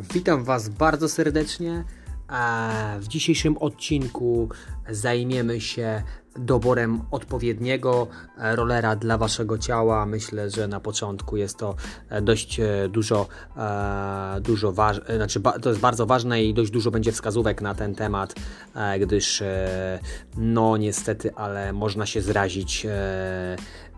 Witam Was bardzo serdecznie. W dzisiejszym odcinku zajmiemy się doborem odpowiedniego e, rollera dla waszego ciała. Myślę, że na początku jest to e, dość e, dużo, dużo ważne, znaczy to jest bardzo ważne i dość dużo będzie wskazówek na ten temat, gdyż no niestety, ale można się zrazić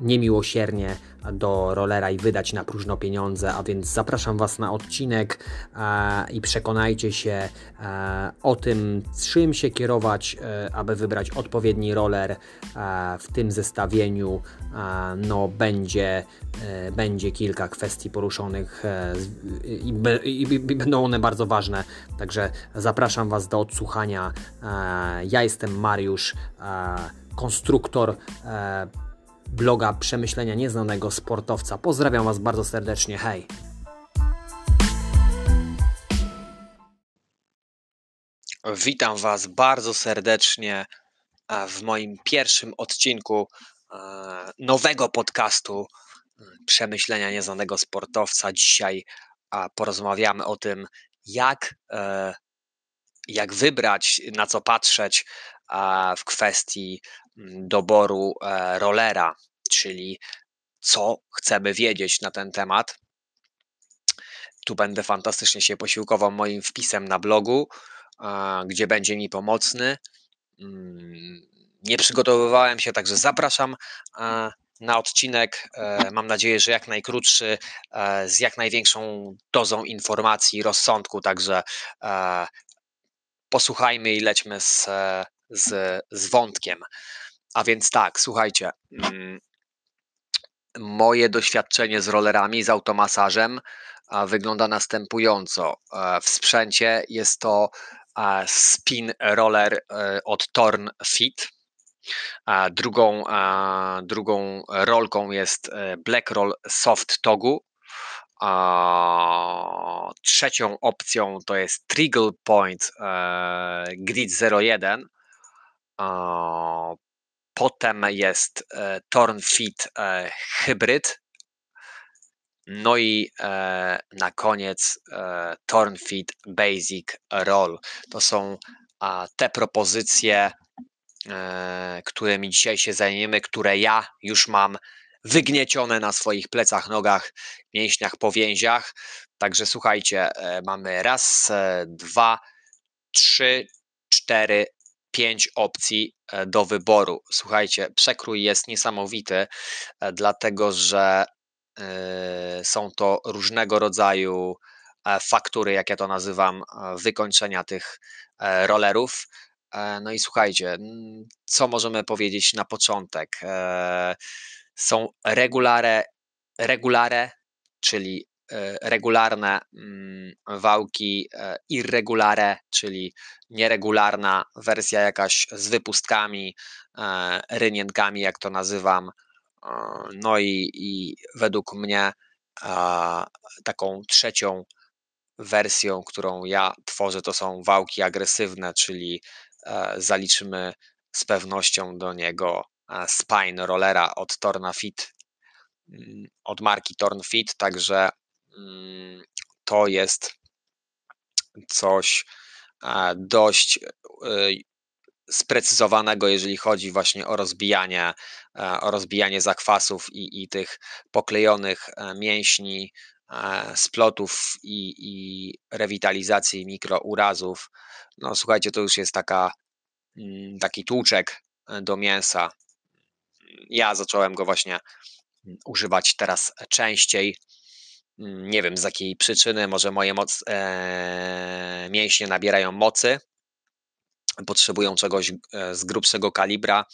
niemiłosiernie do rollera i wydać na próżno pieniądze, a więc zapraszam Was na odcinek i przekonajcie się o tym, czym się kierować, aby wybrać odpowiedni roller w tym zestawieniu no, będzie, e, będzie kilka kwestii poruszonych e, i, i, i będą one bardzo ważne. Także zapraszam Was do odsłuchania. Ja jestem Mariusz, konstruktor e, bloga Przemyślenia Nieznanego Sportowca. Pozdrawiam Was bardzo serdecznie. Hej! Witam Was bardzo serdecznie w moim pierwszym odcinku e, nowego podcastu e, Przemyślenia Nieznanego Sportowca. Dzisiaj porozmawiamy o tym, jak, e, jak wybrać, na co patrzeć w kwestii doboru rollera, czyli co chcemy wiedzieć na ten temat. Tu będę fantastycznie się posiłkował moim wpisem na blogu, gdzie będzie mi pomocny. Mm, nie przygotowywałem się, także zapraszam na odcinek. E, mam nadzieję, że jak najkrótszy, e, z jak największą dozą informacji, rozsądku, także e, posłuchajmy i lećmy z, z, z wątkiem. A więc tak, słuchajcie. Mm, moje doświadczenie z rollerami, z automasażem wygląda następująco. W sprzęcie jest to spin roller e, od Torn Fit. Drugą, drugą rolką jest e, Black Roll Soft Togu. Trzecią opcją to jest Triggle Point e, Grid 01. Potem jest Torn Fit Hybrid no i e, na koniec e, Tornfit Basic Roll. To są te propozycje, e, którymi dzisiaj się zajmiemy, które ja już mam wygniecione na swoich plecach, nogach, mięśniach, powięziach. Także słuchajcie, e, mamy raz, e, dwa, trzy, cztery, pięć opcji e, do wyboru. Słuchajcie, przekrój jest niesamowity, dlatego że E, są to różnego rodzaju e, faktury, jak ja to nazywam, e, wykończenia tych rollerów. No i słuchajcie, co możemy powiedzieć na początek? Są regulare, regulare czyli regularne mm, wałki, irregulare, czyli nieregularna wersja jakaś z wypustkami, rynienkami, jak to nazywam, no i, i według mnie taką trzecią wersją, którą ja tworzę, to są wałki agresywne, czyli e, zaliczymy z pewnością do niego e, spine rollera od Torna Fit, mm, od marki Torn Fit, także to jest coś e, dość sprecyzowanego, jeżeli chodzi właśnie o rozbijanie, e, o rozbijanie zakwasów i, i tych poklejonych e, mięśni, e, splotów i, i rewitalizacji mikrourazów. No słuchajcie, to już jest taka, mm, taki tłuczek do mięsa. Ja zacząłem go właśnie mm, używać teraz częściej. Nie wiem z jakiej przyczyny, może moje moc, e, mięśnie nabierają mocy, potrzebują czegoś e, z grubszego kalibra,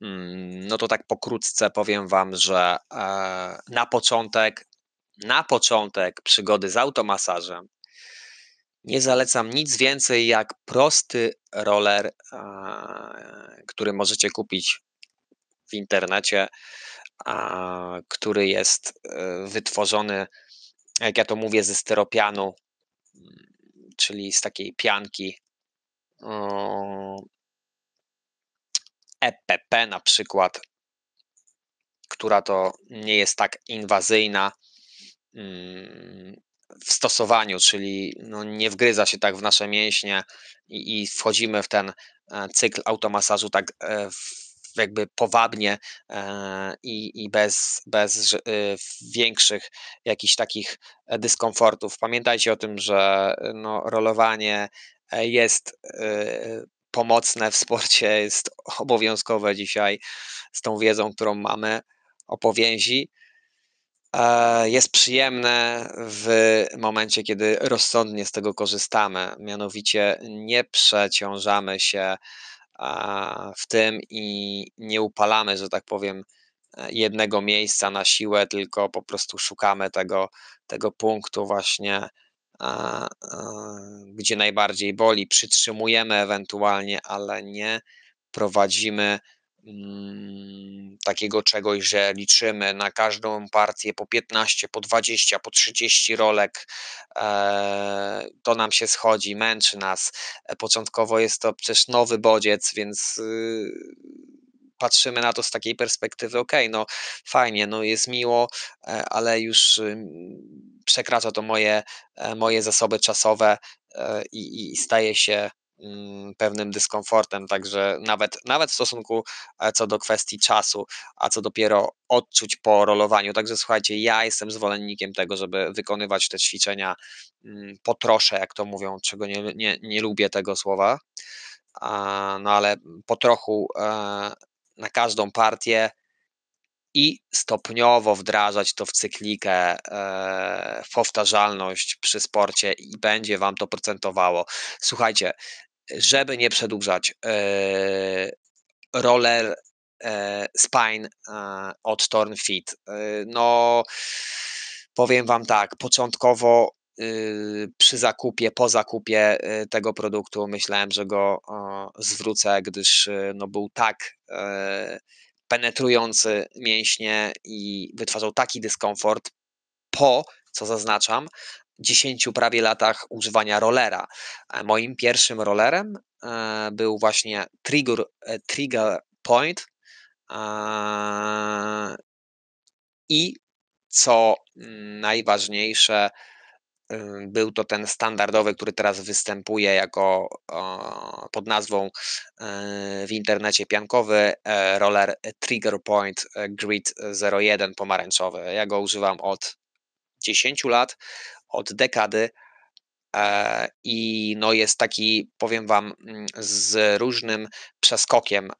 mm, no to tak pokrótce powiem Wam, że e, na początek, na początek przygody z automasażem nie zalecam nic więcej jak prosty roller, e, który możecie kupić w internecie, który jest wytworzony, jak ja to mówię, ze steropianu, mm, czyli z takiej pianki EPP na przykład, która to nie jest tak inwazyjna, mm, w stosowaniu, czyli no nie wgryza się tak w nasze mięśnie i, i wchodzimy w ten cykl automasażu tak jakby powabnie i, i bez, bez większych jakichś takich dyskomfortów. Pamiętajcie o tym, że no, rolowanie jest pomocne w sporcie, jest obowiązkowe dzisiaj z tą wiedzą, którą mamy o powięzi. E, jest przyjemne w momencie, kiedy rozsądnie z tego korzystamy. Mianowicie nie przeciążamy się w tym i nie upalamy, że tak powiem, jednego miejsca na siłę, tylko po prostu szukamy tego, tego punktu właśnie gdzie najbardziej boli, przytrzymujemy ewentualnie, ale nie prowadzimy takiego czegoś, że liczymy na każdą partię po 15, po 20, po 30 rolek. E, to nam się schodzi, męczy nas. E, początkowo jest to przecież nowy bodziec, więc y, patrzymy na to z takiej perspektywy, ok, no fajnie, no jest miło, e, ale już przekracza to moje, moje zasoby czasowe i, i staje się mm, pewnym dyskomfortem, także nawet, nawet w stosunku co do kwestii czasu, a co dopiero odczuć po rolowaniu. Także słuchajcie, ja jestem zwolennikiem tego, żeby wykonywać te ćwiczenia mm, po trosze, jak to mówią, czego nie, nie, nie lubię tego słowa, no ale po trochu na każdą partię i stopniowo wdrażać to w cyklikę, e, w powtarzalność przy sporcie i będzie Wam to procentowało. Słuchajcie, żeby nie przedłużać, e, roller e, spine od Torn Fit. No, powiem Wam tak, początkowo y, przy zakupie, po zakupie tego produktu myślałem, że go zwrócę, gdyż no, był tak penetrujący mięśnie i wytwarzał taki dyskomfort po, co zaznaczam, 10 prawie latach używania rollera. E, moim pierwszym rollerem e, był właśnie Trigger, e, trigger Point i co najważniejsze, był to ten standardowy, który teraz występuje jako pod nazwą w internecie piankowy roller Trigger Point Grid 01 pomarańczowy. Ja go używam od 10 lat, od dekady i no jest taki, powiem Wam, mm, z różnym przeskokiem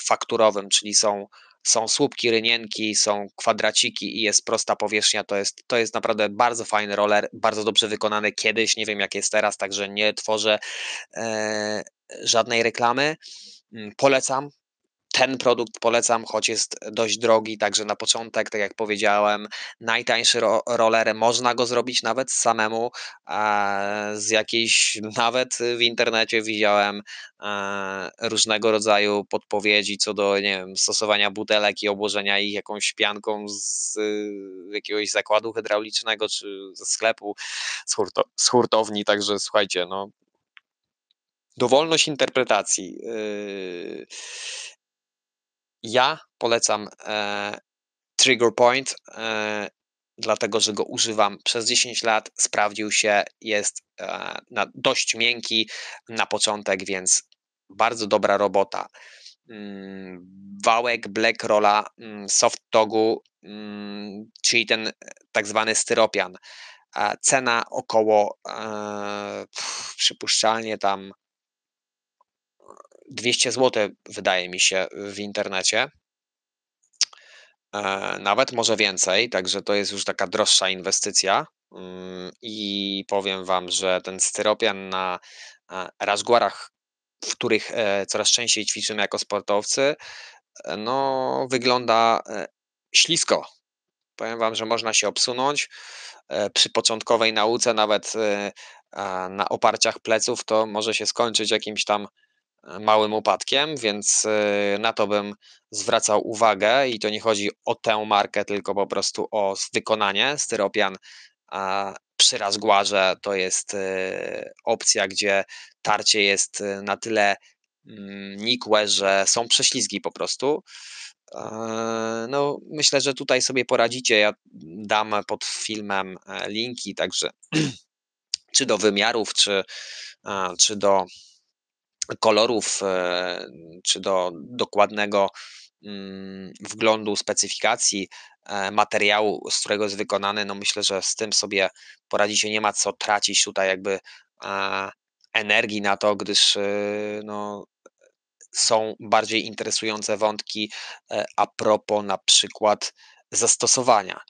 fakturowym, czyli są są słupki, rynienki, są kwadraciki i jest prosta powierzchnia. To jest, to jest naprawdę bardzo fajny roller, bardzo dobrze wykonany kiedyś. Nie wiem, jak jest teraz, także nie tworzę e, żadnej reklamy. Mm, polecam ten produkt polecam, choć jest dość drogi, także na początek, tak jak powiedziałem, najtańszy ro roller, można go zrobić nawet samemu, z jakiejś, nawet w internecie widziałem różnego rodzaju podpowiedzi co do, nie wiem, stosowania butelek i obłożenia ich jakąś pianką z jakiegoś zakładu hydraulicznego, czy ze sklepu, z, hurto z hurtowni, także słuchajcie, no dowolność interpretacji. Ja polecam e, Trigger Point, e, dlatego że go używam przez 10 lat. Sprawdził się, jest e, na, dość miękki na początek, więc bardzo dobra robota. Mm, wałek Black Rolla mm, Soft Togu, mm, czyli ten tak zwany styropian. Cena około przypuszczalnie tam 200 zł, wydaje mi się, w internecie. E, nawet może więcej, także to jest już taka droższa inwestycja. Mm, I powiem Wam, że ten styropian na e, razgwarach, w których e, coraz częściej ćwiczymy jako sportowcy, no, wygląda ślisko. Powiem Wam, że można się obsunąć. Przy początkowej nauce, nawet na oparciach pleców, to może się skończyć jakimś tam małym upadkiem, więc y, na to bym zwracał uwagę i to nie chodzi o tę markę, tylko po prostu o wykonanie. Styropian przy razgwarze to jest y, opcja, gdzie tarcie jest y, na tyle mm, nikłe, że są prześlizgi po prostu. No, myślę, że tutaj sobie poradzicie. Ja dam pod filmem linki, także czy do wymiarów, czy, czy do kolorów, czy do dokładnego mm, wglądu specyfikacji E, materiału, z którego jest wykonany, no myślę, że z tym sobie poradzicie, nie ma co tracić tutaj jakby e, energii na to, gdyż e, no, są bardziej interesujące wątki a propos na przykład zastosowania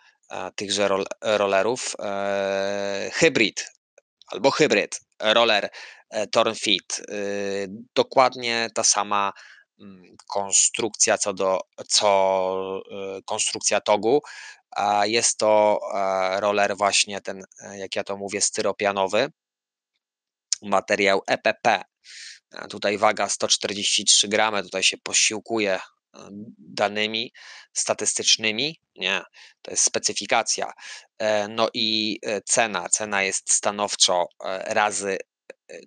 tychże rollerów. Hybrid albo hybryd, roller Torn Fit. Dokładnie ta sama Mm, konstrukcja co do co y, konstrukcja togu. Jest to e, roller właśnie ten, e, jak ja to mówię, styropianowy. Materiał EPP. E, tutaj waga 143 gramy, tutaj się posiłkuje danymi statystycznymi. Nie, to jest specyfikacja. No i cena. Cena jest stanowczo razy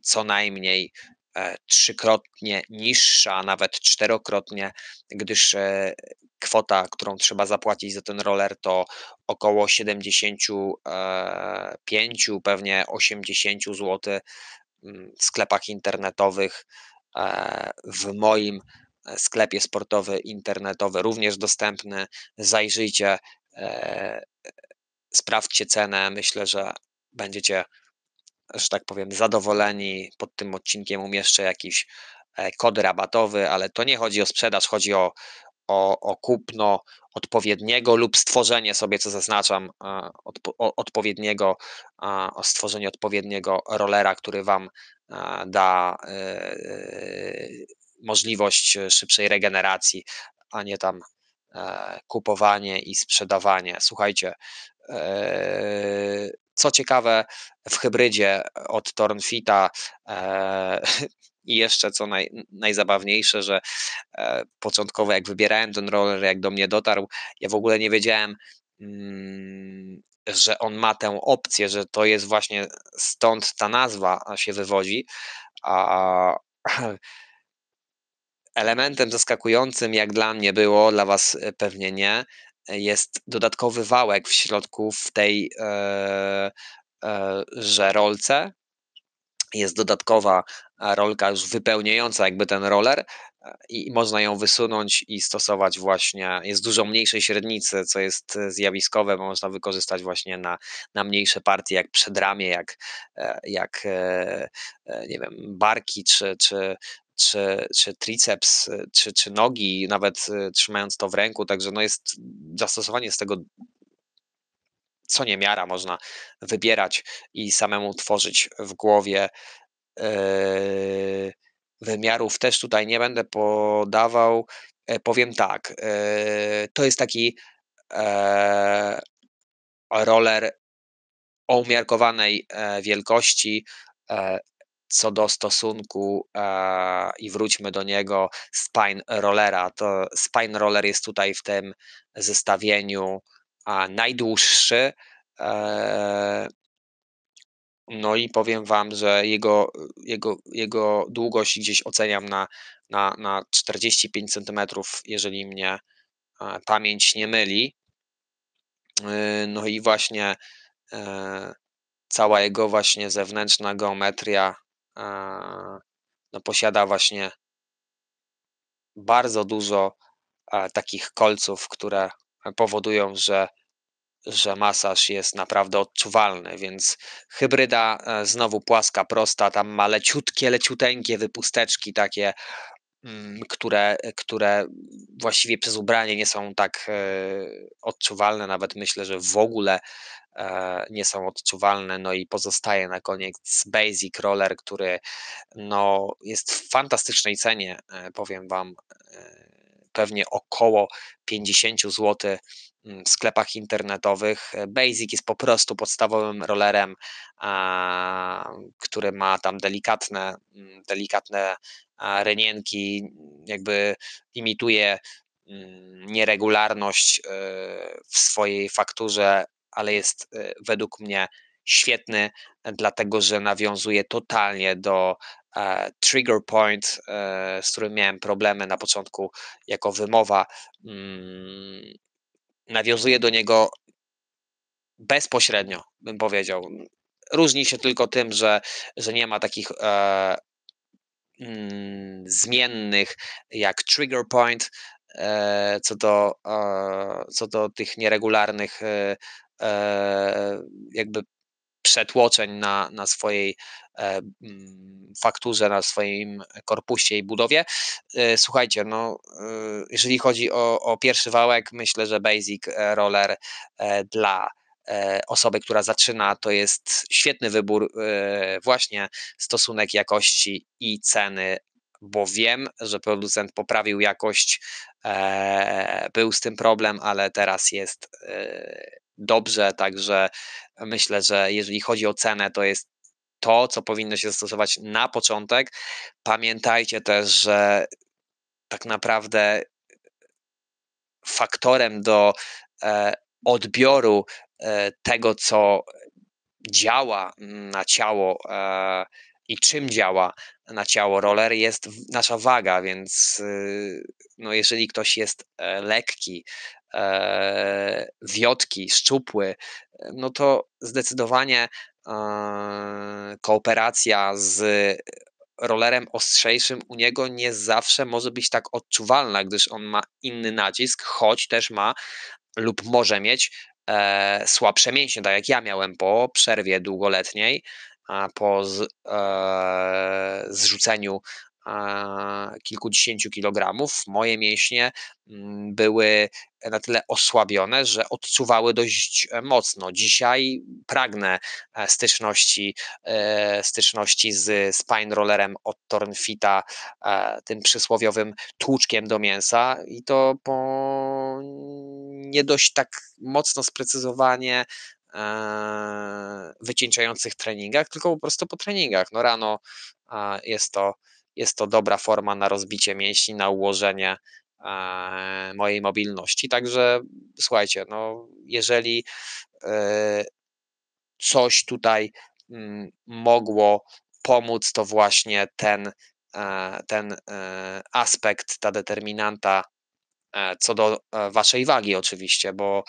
co najmniej E, trzykrotnie niższa, a nawet czterokrotnie, gdyż e, kwota, którą trzeba zapłacić za ten roller to około 75, e, pewnie 80 zł mm, w sklepach internetowych. W moim sklepie sportowy internetowy również dostępny. Zajrzyjcie, sprawdźcie cenę. Myślę, że będziecie że tak powiem, zadowoleni. Pod tym odcinkiem umieszczę jakiś e, kod rabatowy, ale to nie chodzi o sprzedaż, chodzi o, o, o kupno odpowiedniego lub stworzenie sobie, co zaznaczam, e, odpo, odpowiedniego, o stworzenie odpowiedniego rolera, który Wam e, da możliwość szybszej regeneracji, a nie tam kupowanie i sprzedawanie. Słuchajcie, co ciekawe, w hybrydzie od Tornfita e, i jeszcze co naj, najzabawniejsze, że e, początkowo jak wybierałem ten roller, jak do mnie dotarł, ja w ogóle nie wiedziałem, mm, że on ma tę opcję, że to jest właśnie stąd ta nazwa się wywodzi. A elementem zaskakującym, jak dla mnie było, dla Was pewnie nie, jest dodatkowy wałek w środku w tej e, e, żerolce. Jest dodatkowa rolka już wypełniająca jakby ten roller e, i można ją wysunąć i stosować właśnie, jest dużo mniejszej średnicy, co jest zjawiskowe, bo można wykorzystać właśnie na, na mniejsze partie, jak przedramię, jak, jak nie wiem, barki, czy, czy, czy, czy triceps, czy, czy nogi, nawet y, trzymając to w ręku, także no jest zastosowanie z tego co niemiara można wybierać i samemu tworzyć w głowie. Yy, wymiarów też tutaj nie będę podawał. E, powiem tak, e, to jest taki e, roller o umiarkowanej wielkości co do stosunku e, i wróćmy do niego spine rollera. To spine roller jest tutaj w tym zestawieniu a, najdłuższy. E, no i powiem Wam, że jego, jego, jego długość gdzieś oceniam na, na, na 45 cm, jeżeli mnie e, pamięć nie myli. E, no i właśnie e, cała jego właśnie zewnętrzna geometria no, posiada właśnie bardzo dużo takich kolców, które powodują, że, że masaż jest naprawdę odczuwalny, więc hybryda e, znowu płaska, prosta, tam ma leciutkie, leciuteńkie wypusteczki takie, mm, które, które właściwie przez ubranie nie są tak e, odczuwalne, nawet myślę, że w ogóle E, nie są odczuwalne. No i pozostaje na koniec Basic Roller, który no, jest w fantastycznej cenie, e, powiem Wam, e, pewnie około 50 zł mm, w sklepach internetowych. Basic jest po prostu podstawowym rollerem, który ma tam delikatne, mm, delikatne rynienki, jakby imituje mm, nieregularność w swojej fakturze ale jest e, według mnie świetny, dlatego że nawiązuje totalnie do e, Trigger Point, e, z którym miałem problemy na początku jako wymowa. Mm, nawiązuje do niego bezpośrednio, bym powiedział. Różni się tylko tym, że, że nie ma takich e, mm, zmiennych jak trigger point, e, co, do, e, co do tych nieregularnych e, e, jakby przetłoczeń na, na swojej e, mm, fakturze, na swoim korpusie i budowie. Słuchajcie, no, jeżeli chodzi o, o pierwszy wałek, myślę, że Basic Roller dla E, osoby, która zaczyna, to jest świetny wybór, e, właśnie stosunek jakości i ceny, bo wiem, że producent poprawił jakość, e, był z tym problem, ale teraz jest dobrze, także myślę, że jeżeli chodzi o cenę, to jest to, co powinno się zastosować na początek. Pamiętajcie też, że tak naprawdę faktorem do odbioru E, tego, co działa na ciało e, i czym działa na ciało roller jest nasza waga, więc y, no jeżeli ktoś jest e, lekki, wiotki, szczupły, no to zdecydowanie kooperacja z rollerem ostrzejszym u niego nie zawsze może być tak odczuwalna, gdyż on ma inny nacisk, choć też ma lub może mieć e, słabsze mięśnie, tak jak ja miałem po przerwie długoletniej, po e, zrzuceniu kilkudziesięciu kilogramów, moje mięśnie mm, były na tyle osłabione, że odczuwały dość e, mocno. Dzisiaj pragnę e, styczności, e, styczności z spine rollerem od Tornfita, tym przysłowiowym tłuczkiem do mięsa i to po nie dość tak mocno sprecyzowanie wycieńczających treningach, tylko po prostu po treningach. No rano jest to jest to dobra forma na rozbicie mięśni, na ułożenie e, mojej mobilności. Także słuchajcie, no, jeżeli e, coś tutaj mm, mogło pomóc, to właśnie ten, e, ten aspekt, ta determinanta co do e, waszej wagi oczywiście, bo,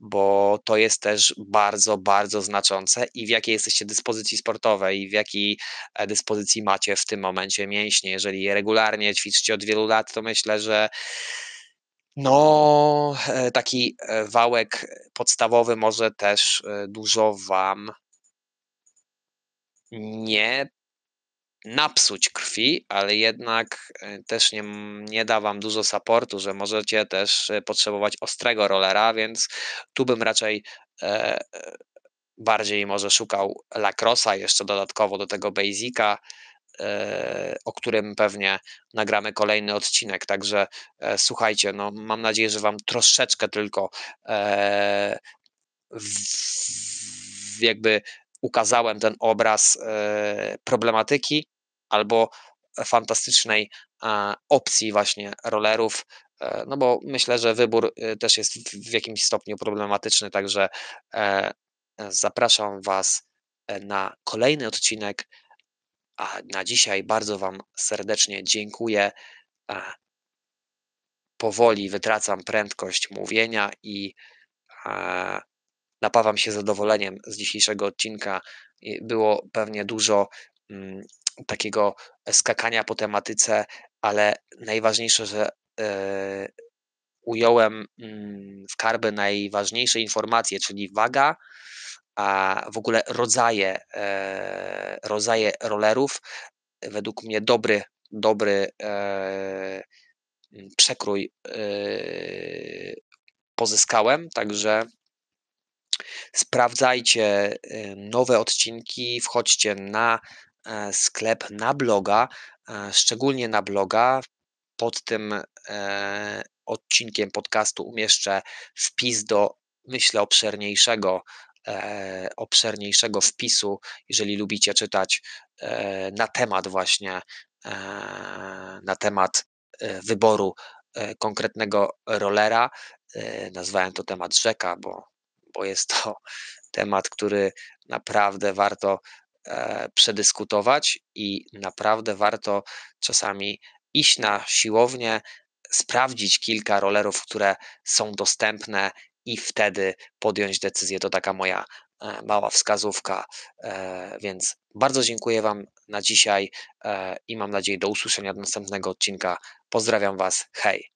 bo to jest też bardzo, bardzo znaczące i w jakiej jesteście dyspozycji sportowej w jakiej e, dyspozycji macie w tym momencie mięśnie. Jeżeli je regularnie ćwiczycie od wielu lat, to myślę, że no, taki wałek podstawowy może też dużo wam nie napsuć krwi, ale jednak e, też nie, nie da wam dużo supportu, że możecie też e, potrzebować ostrego rollera, więc tu bym raczej e, bardziej może szukał lacrosa jeszcze dodatkowo do tego basica, e, o którym pewnie nagramy kolejny odcinek. Także e, słuchajcie, no, mam nadzieję, że Wam troszeczkę tylko e, w, w jakby ukazałem ten obraz problematyki albo fantastycznej opcji właśnie rollerów, e, no bo myślę, że wybór y, też jest w jakimś stopniu problematyczny, także e, zapraszam Was e, na kolejny odcinek, a na dzisiaj bardzo Wam serdecznie dziękuję. Powoli wytracam prędkość mówienia i napawam się zadowoleniem z dzisiejszego odcinka. Było pewnie dużo mm, takiego skakania po tematyce, ale najważniejsze, że e, ująłem mm, w karby najważniejsze informacje, czyli waga, a w ogóle rodzaje, e, rodzaje rollerów. Według mnie dobry, dobry e, mm, przekrój pozyskałem, także sprawdzajcie nowe odcinki, wchodźcie na sklep na bloga, e, szczególnie na bloga. Pod tym e, odcinkiem podcastu umieszczę wpis do, myślę, obszerniejszego, obszerniejszego wpisu, jeżeli lubicie czytać na temat właśnie, na temat wyboru konkretnego rollera. Nazwałem to temat rzeka, bo, bo jest to temat, który naprawdę warto e, przedyskutować i naprawdę warto czasami iść na siłownię, sprawdzić kilka rollerów, które są dostępne i wtedy podjąć decyzję. To taka moja e, mała wskazówka. E, więc bardzo dziękuję Wam na dzisiaj e, i mam nadzieję do usłyszenia do następnego odcinka. Pozdrawiam Was. Hej.